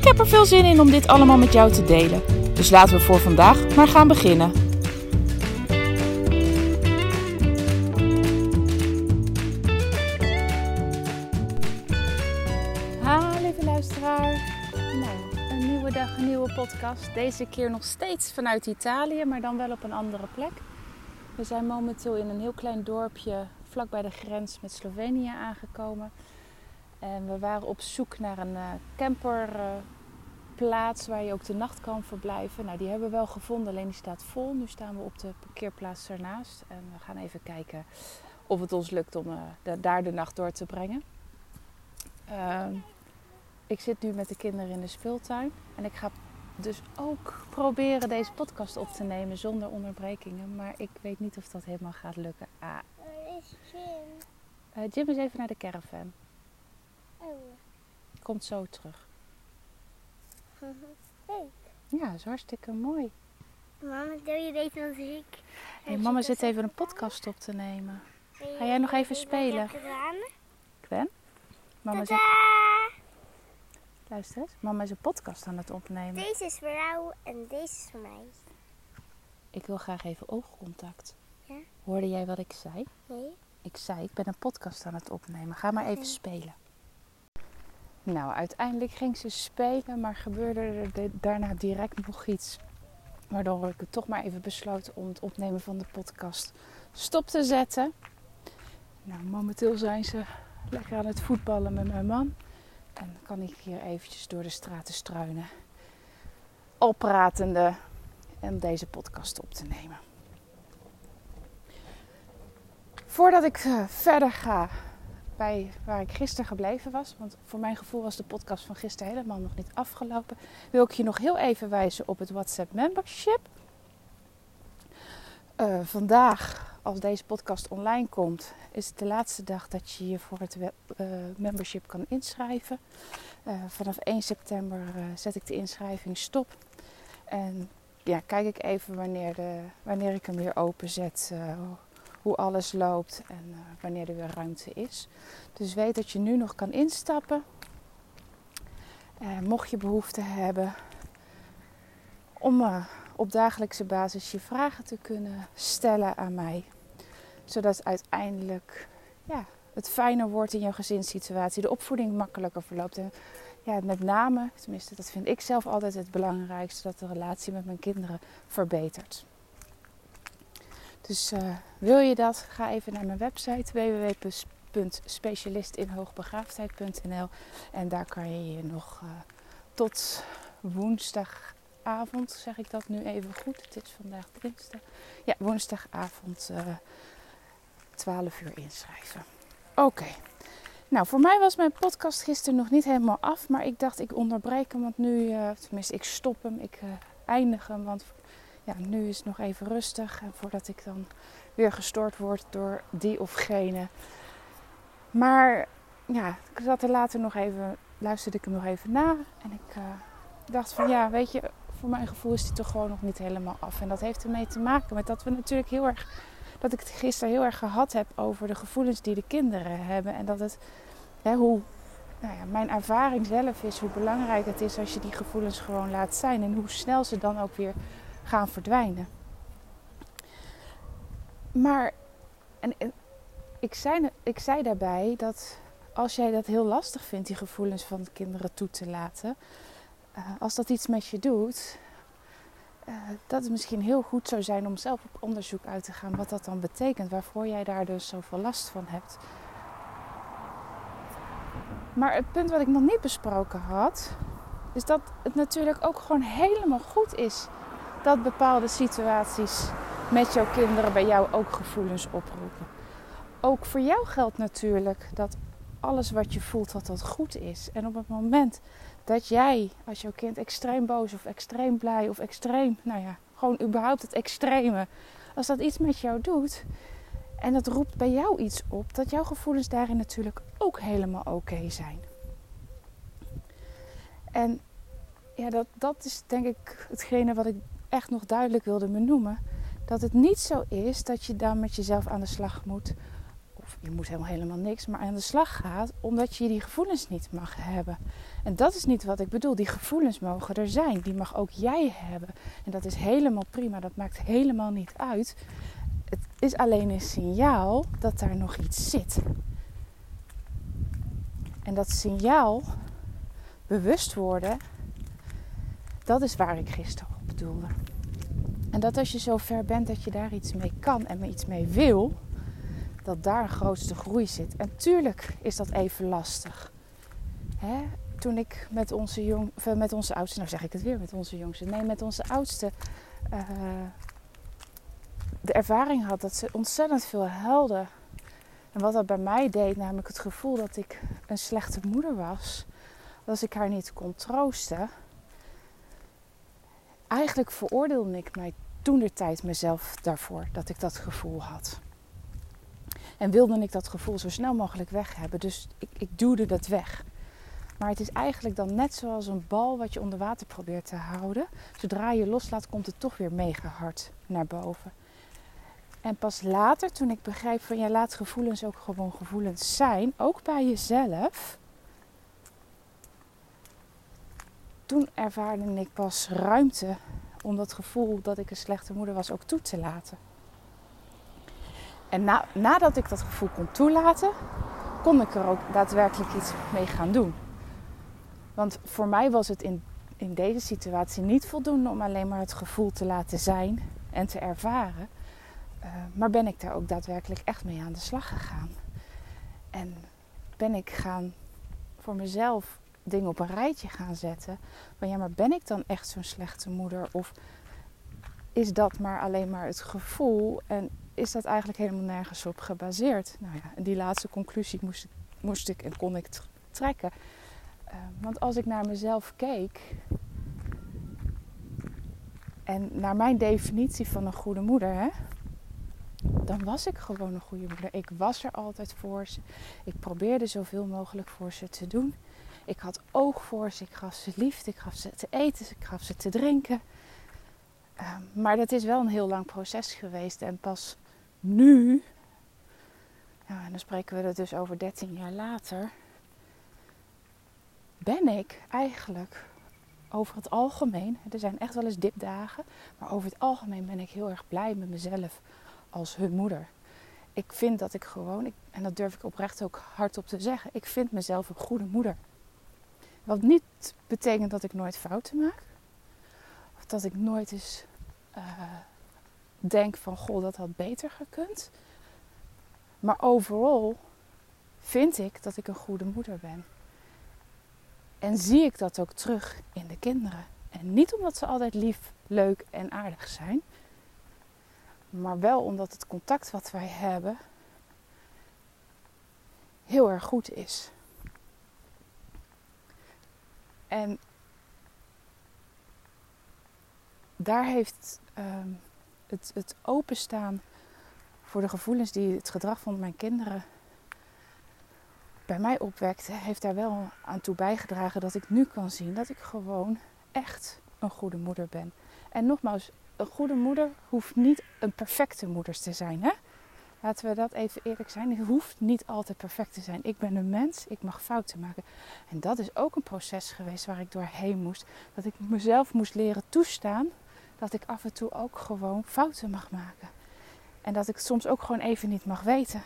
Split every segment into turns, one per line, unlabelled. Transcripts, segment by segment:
Ik heb er veel zin in om dit allemaal met jou te delen. Dus laten we voor vandaag maar gaan beginnen. Ha, lieve luisteraar. Nou, een nieuwe dag, een nieuwe podcast. Deze keer nog steeds vanuit Italië, maar dan wel op een andere plek. We zijn momenteel in een heel klein dorpje vlak bij de grens met Slovenië aangekomen. En we waren op zoek naar een uh, camperplaats waar je ook de nacht kan verblijven. Nou, die hebben we wel gevonden, alleen die staat vol. Nu staan we op de parkeerplaats ernaast. En we gaan even kijken of het ons lukt om de, daar de nacht door te brengen. Ehm, ik zit nu met de kinderen in de speeltuin. En ik ga dus ook proberen deze podcast op te nemen zonder onderbrekingen. Maar ik weet niet of dat helemaal gaat lukken. Ah.
is Jim?
Uh, Jim is even naar de caravan. Komt zo terug. Ja, dat is hartstikke mooi.
Mama, doe je deze als ik?
Hey, mama zit even een podcast op te nemen. Ga jij nog even spelen? Gwen? Mama zit... Luister eens. Mama is een podcast aan het opnemen.
Deze is voor jou en deze is voor mij.
Ik wil graag even oogcontact.
Ja?
Hoorde jij wat ik zei?
Nee?
Ik zei, ik ben een podcast aan het opnemen. Ga maar even spelen. Nou, uiteindelijk ging ze spelen, maar gebeurde er daarna direct nog iets. Waardoor ik het toch maar even besloot om het opnemen van de podcast stop te zetten. Nou, momenteel zijn ze lekker aan het voetballen met mijn man. En dan kan ik hier eventjes door de straten struinen. Al pratende en deze podcast op te nemen. Voordat ik eh, verder ga bij waar ik gisteren gebleven was, want voor mijn gevoel was de podcast van gisteren helemaal nog niet afgelopen, wil ik je nog heel even wijzen op het WhatsApp membership. Eh, vandaag, als deze podcast online komt, is het de laatste dag dat je je voor het eh, membership kan inschrijven. Eh, vanaf 1 september zet ik de inschrijving stop. En ja, kijk ik even wanneer, de, wanneer ik hem weer openzet, eh, hoe alles loopt en eh, wanneer er weer ruimte is. Dus weet dat je nu nog kan instappen. Eh, mocht je behoefte hebben om eh, op dagelijkse basis je vragen te kunnen stellen aan mij. Zodat uiteindelijk ja, het fijner wordt in jouw gezinssituatie. De opvoeding makkelijker verloopt. En ja, met name, tenminste dat vind ik zelf altijd het belangrijkste, dat de relatie met mijn kinderen verbetert. Dus eh, wil je dat? Ga even naar mijn website www.specialistinhoogbegaafdheid.nl en daar kan je je nog eh, tot woensdagavond, zeg ik dat nu even goed. Het is vandaag dinsdag. Ja, woensdagavond eh 12 uur inschrijven. Oké. Nou, voor mij was mijn podcast gisteren nog niet helemaal af, maar ik dacht ik onderbreek hem, want nu, tenminste ik stop hem, ik eindig hem, want ja, nu is het nog even rustig en voordat ik dan weer gestoord word door die of gene. Maar ja, ik zat er later nog even, luisterde ik hem nog even na en ik eh, dacht van ja, weet je, voor mijn gevoel is die toch gewoon nog niet helemaal af. En dat heeft ermee te maken met dat we natuurlijk heel erg, dat ik het gisteren heel erg gehad heb over de gevoelens die de kinderen hebben en dat het, hè, hoe, nou ja, mijn ervaring zelf is hoe belangrijk het is als je die gevoelens gewoon laat zijn en hoe snel ze dan ook weer gaan verdwijnen. Maar en, ik, zei, ik zei daarbij dat als jij dat heel lastig vindt, die gevoelens van de kinderen toe te laten, eh, als dat iets met je doet, eh, dat het misschien heel goed zou zijn om zelf op onderzoek uit te gaan wat dat dan betekent, waarvoor jij daar dus zoveel last van hebt. Maar het punt wat ik nog niet besproken had, is dat het natuurlijk ook gewoon helemaal goed is dat bepaalde situaties met jouw kinderen bij jou ook gevoelens oproepen. Ook voor jou geldt natuurlijk dat alles wat je voelt dat dat goed is. En op het moment dat jij, als jouw kind extreem boos of extreem blij of extreem, nou ja, gewoon überhaupt het extreme, als dat iets met jou doet en dat roept bij jou iets op, dat jouw gevoelens daarin natuurlijk ook helemaal oké zijn. En ja, dat, dat is denk ik hetgene wat ik echt nog duidelijk wilde benoemen. Dat het niet zo is dat je dan met jezelf aan de slag moet. Of je moet helemaal, helemaal niks, maar aan de slag gaat omdat je die gevoelens niet mag hebben. En dat is niet wat ik bedoel. Die gevoelens mogen er zijn. Die mag ook jij hebben. En dat is helemaal prima. Dat maakt helemaal niet uit. Het is alleen een signaal dat daar nog iets zit. En dat signaal, bewust worden, dat is waar ik gisteren op bedoelde. En dat als je zo ver bent dat je daar iets mee kan en iets mee wil, dat daar een grootste groei zit. En tuurlijk is dat even lastig. Hè? Toen ik met onze, jong, of met onze oudste, nou zeg ik het weer met onze jongste, nee, met onze oudste uh, de ervaring had dat ze ontzettend veel huilde. En wat dat bij mij deed, namelijk het gevoel dat ik een slechte moeder was, als ik haar niet kon troosten. Eigenlijk veroordeelde ik mij toen de tijd mezelf daarvoor dat ik dat gevoel had. En wilde ik dat gevoel zo snel mogelijk weg hebben. Dus ik, ik duwde dat weg. Maar het is eigenlijk dan net zoals een bal wat je onder water probeert te houden. Zodra je loslaat, komt het toch weer mega hard naar boven. En pas later, toen ik begreep van ja, laat gevoelens ook gewoon gevoelens zijn, ook bij jezelf. Toen ervaarde ik pas ruimte om dat gevoel dat ik een slechte moeder was ook toe te laten. En na, nadat ik dat gevoel kon toelaten, kon ik er ook daadwerkelijk iets mee gaan doen. Want voor mij was het in, in deze situatie niet voldoende om alleen maar het gevoel te laten zijn en te ervaren. Uh, maar ben ik daar ook daadwerkelijk echt mee aan de slag gegaan. En ben ik gaan voor mezelf dingen op een rijtje gaan zetten. Van ja, maar ben ik dan echt zo'n slechte moeder? Of is dat maar alleen maar het gevoel? En is dat eigenlijk helemaal nergens op gebaseerd? Nou ja, en die laatste conclusie moest, moest ik en kon ik trekken. Uh, want als ik naar mezelf keek en naar mijn definitie van een goede moeder, hè, dan was ik gewoon een goede moeder. Ik was er altijd voor ze. Ik probeerde zoveel mogelijk voor ze te doen. Ik had oog voor ze. Ik gaf ze liefde. Ik gaf ze te eten. Ik gaf ze te drinken. Uh, maar dat is wel een heel lang proces geweest. En pas nu, en dan spreken we er dus over 13 jaar later, ben ik eigenlijk over het algemeen, er zijn echt wel eens dipdagen, maar over het algemeen ben ik heel erg blij met mezelf als hun moeder. Ik vind dat ik gewoon, en dat durf ik oprecht ook hardop te zeggen, ik vind mezelf een goede moeder. Wat niet betekent dat ik nooit fouten maak. Of dat ik nooit eens uh, denk van, goh, dat had beter gekund. Maar overal vind ik dat ik een goede moeder ben. En zie ik dat ook terug in de kinderen. En niet omdat ze altijd lief, leuk en aardig zijn. Maar wel omdat het contact wat wij hebben heel erg goed is. En daar heeft um, het, het openstaan voor de gevoelens die het gedrag van mijn kinderen bij mij opwekte, heeft daar wel aan toe bijgedragen dat ik nu kan zien dat ik gewoon echt een goede moeder ben. En nogmaals, een goede moeder hoeft niet een perfecte moeder te zijn. Hè? Laten we dat even eerlijk zijn. Het hoeft niet altijd perfect te zijn. Ik ben een mens, ik mag fouten maken. En dat is ook een proces geweest waar ik doorheen moest. Dat ik mezelf moest leren toestaan dat ik af en toe ook gewoon fouten mag maken. En dat ik soms ook gewoon even niet mag weten.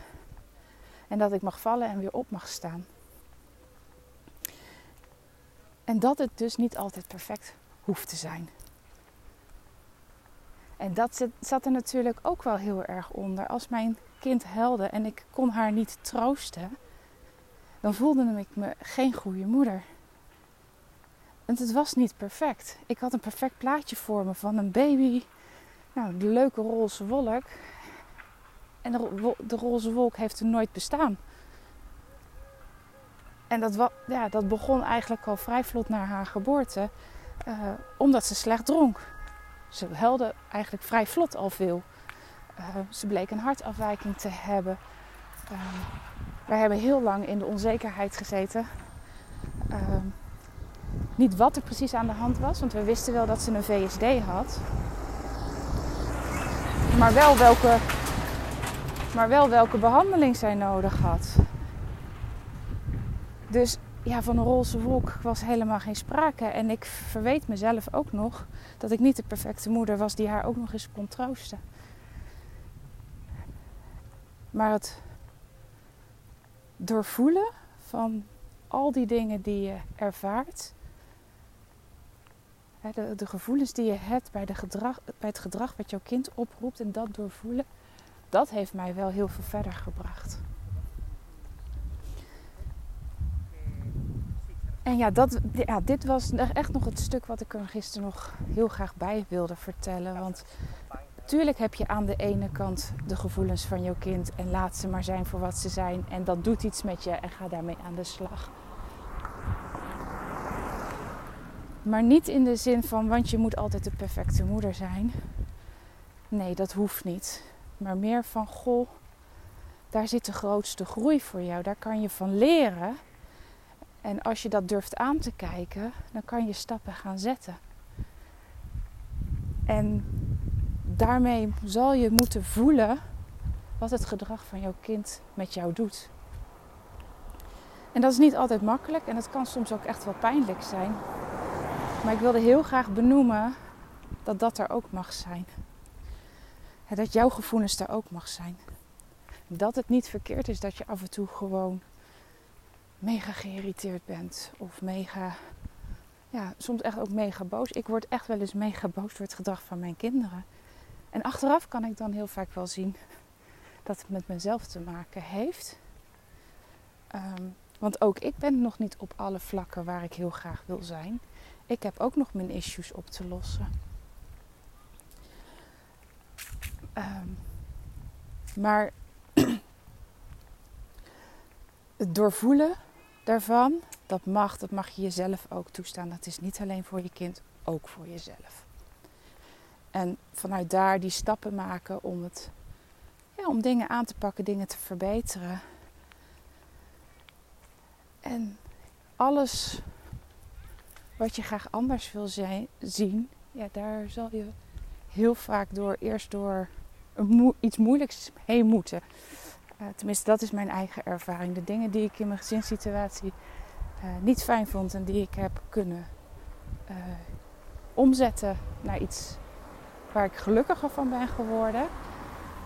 En dat ik mag vallen en weer op mag staan. En dat het dus niet altijd perfect hoeft te zijn. En dat zat er natuurlijk ook wel heel erg onder. Als mijn kind helde en ik kon haar niet troosten, dan voelde ik me geen goede moeder. En het was niet perfect. Ik had een perfect plaatje voor me van een baby. Nou, de leuke roze wolk. En de, de roze wolk heeft er nooit bestaan. En dat, ja, dat begon eigenlijk al vrij vlot na haar geboorte, eh, omdat ze slecht dronk. Ze huilde eigenlijk vrij vlot al veel. Eh, ze bleek een hartafwijking te hebben. Uh, wij hebben heel lang in de onzekerheid gezeten. Uh, niet wat er precies aan de hand was, want we wisten wel dat ze een VSD had. Maar wel welke, maar wel welke behandeling zij nodig had. Dus ja, van een roze wolk was helemaal geen sprake. En ik verweet mezelf ook nog dat ik niet de perfecte moeder was die haar ook nog eens kon troosten. Maar het doorvoelen van al die dingen die je ervaart, de, de gevoelens die je hebt bij, de gedrag, bij het gedrag wat jouw kind oproept en dat doorvoelen, dat heeft mij wel heel veel verder gebracht. En ja, dat, ja, dit was echt nog het stuk wat ik er gisteren nog heel graag bij wilde vertellen. Want natuurlijk heb je aan de ene kant de gevoelens van jouw kind en laat ze maar zijn voor wat ze zijn. En dat doet iets met je en ga daarmee aan de slag. Maar niet in de zin van, want je moet altijd de perfecte moeder zijn. Nee, dat hoeft niet. Maar meer van, goh, daar zit de grootste groei voor jou. Daar kan je van leren. En als je dat durft aan te kijken, dan kan je stappen gaan zetten. En daarmee zal je moeten voelen wat het gedrag van jouw kind met jou doet. En dat is niet altijd makkelijk en het kan soms ook echt wel pijnlijk zijn. Maar ik wilde heel graag benoemen dat dat er ook mag zijn. Dat jouw gevoelens er ook mag zijn. Dat het niet verkeerd is dat je af en toe gewoon mega geïrriteerd bent. Of mega, ja, soms echt ook mega boos. Ik word echt wel eens mega boos door het gedrag van mijn kinderen. En achteraf kan ik dan heel vaak wel zien dat het met mezelf te maken heeft. Um, want ook ik ben nog niet op alle vlakken waar ik heel graag wil zijn. Ik heb ook nog mijn issues op te lossen. Um, maar het doorvoelen daarvan, dat mag, dat mag je jezelf ook toestaan. Dat is niet alleen voor je kind, ook voor jezelf. En vanuit daar die stappen maken om, het, ja, om dingen aan te pakken, dingen te verbeteren. En alles wat je graag anders wil zijn, zien, ja, daar zal je heel vaak door eerst door iets moeilijks heen moeten. Uh, tenminste, dat is mijn eigen ervaring. De dingen die ik in mijn gezinssituatie uh, niet fijn vond en die ik heb kunnen uh, omzetten naar iets waar ik gelukkiger van ben geworden.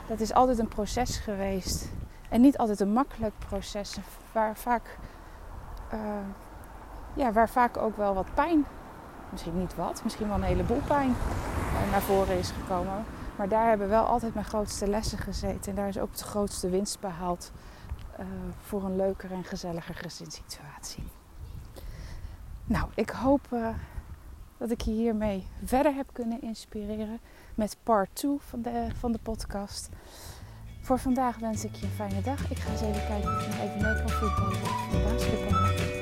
Dat is altijd een proces geweest. En niet altijd een makkelijk proces. Waar vaak, ja, waar vaak ook wel wat pijn, misschien niet wat, misschien wel een heleboel pijn naar voren is gekomen. Maar daar hebben wel altijd mijn grootste lessen gezeten. En daar is ook de grootste winst behaald uh, voor een leuker en gezelliger gezinssituatie. Nou, ik hoop uh, dat ik je hiermee verder heb kunnen inspireren met part 2 van de, van de podcast. Voor vandaag wens ik je een fijne dag. Ik ga eens even kijken of ik nog even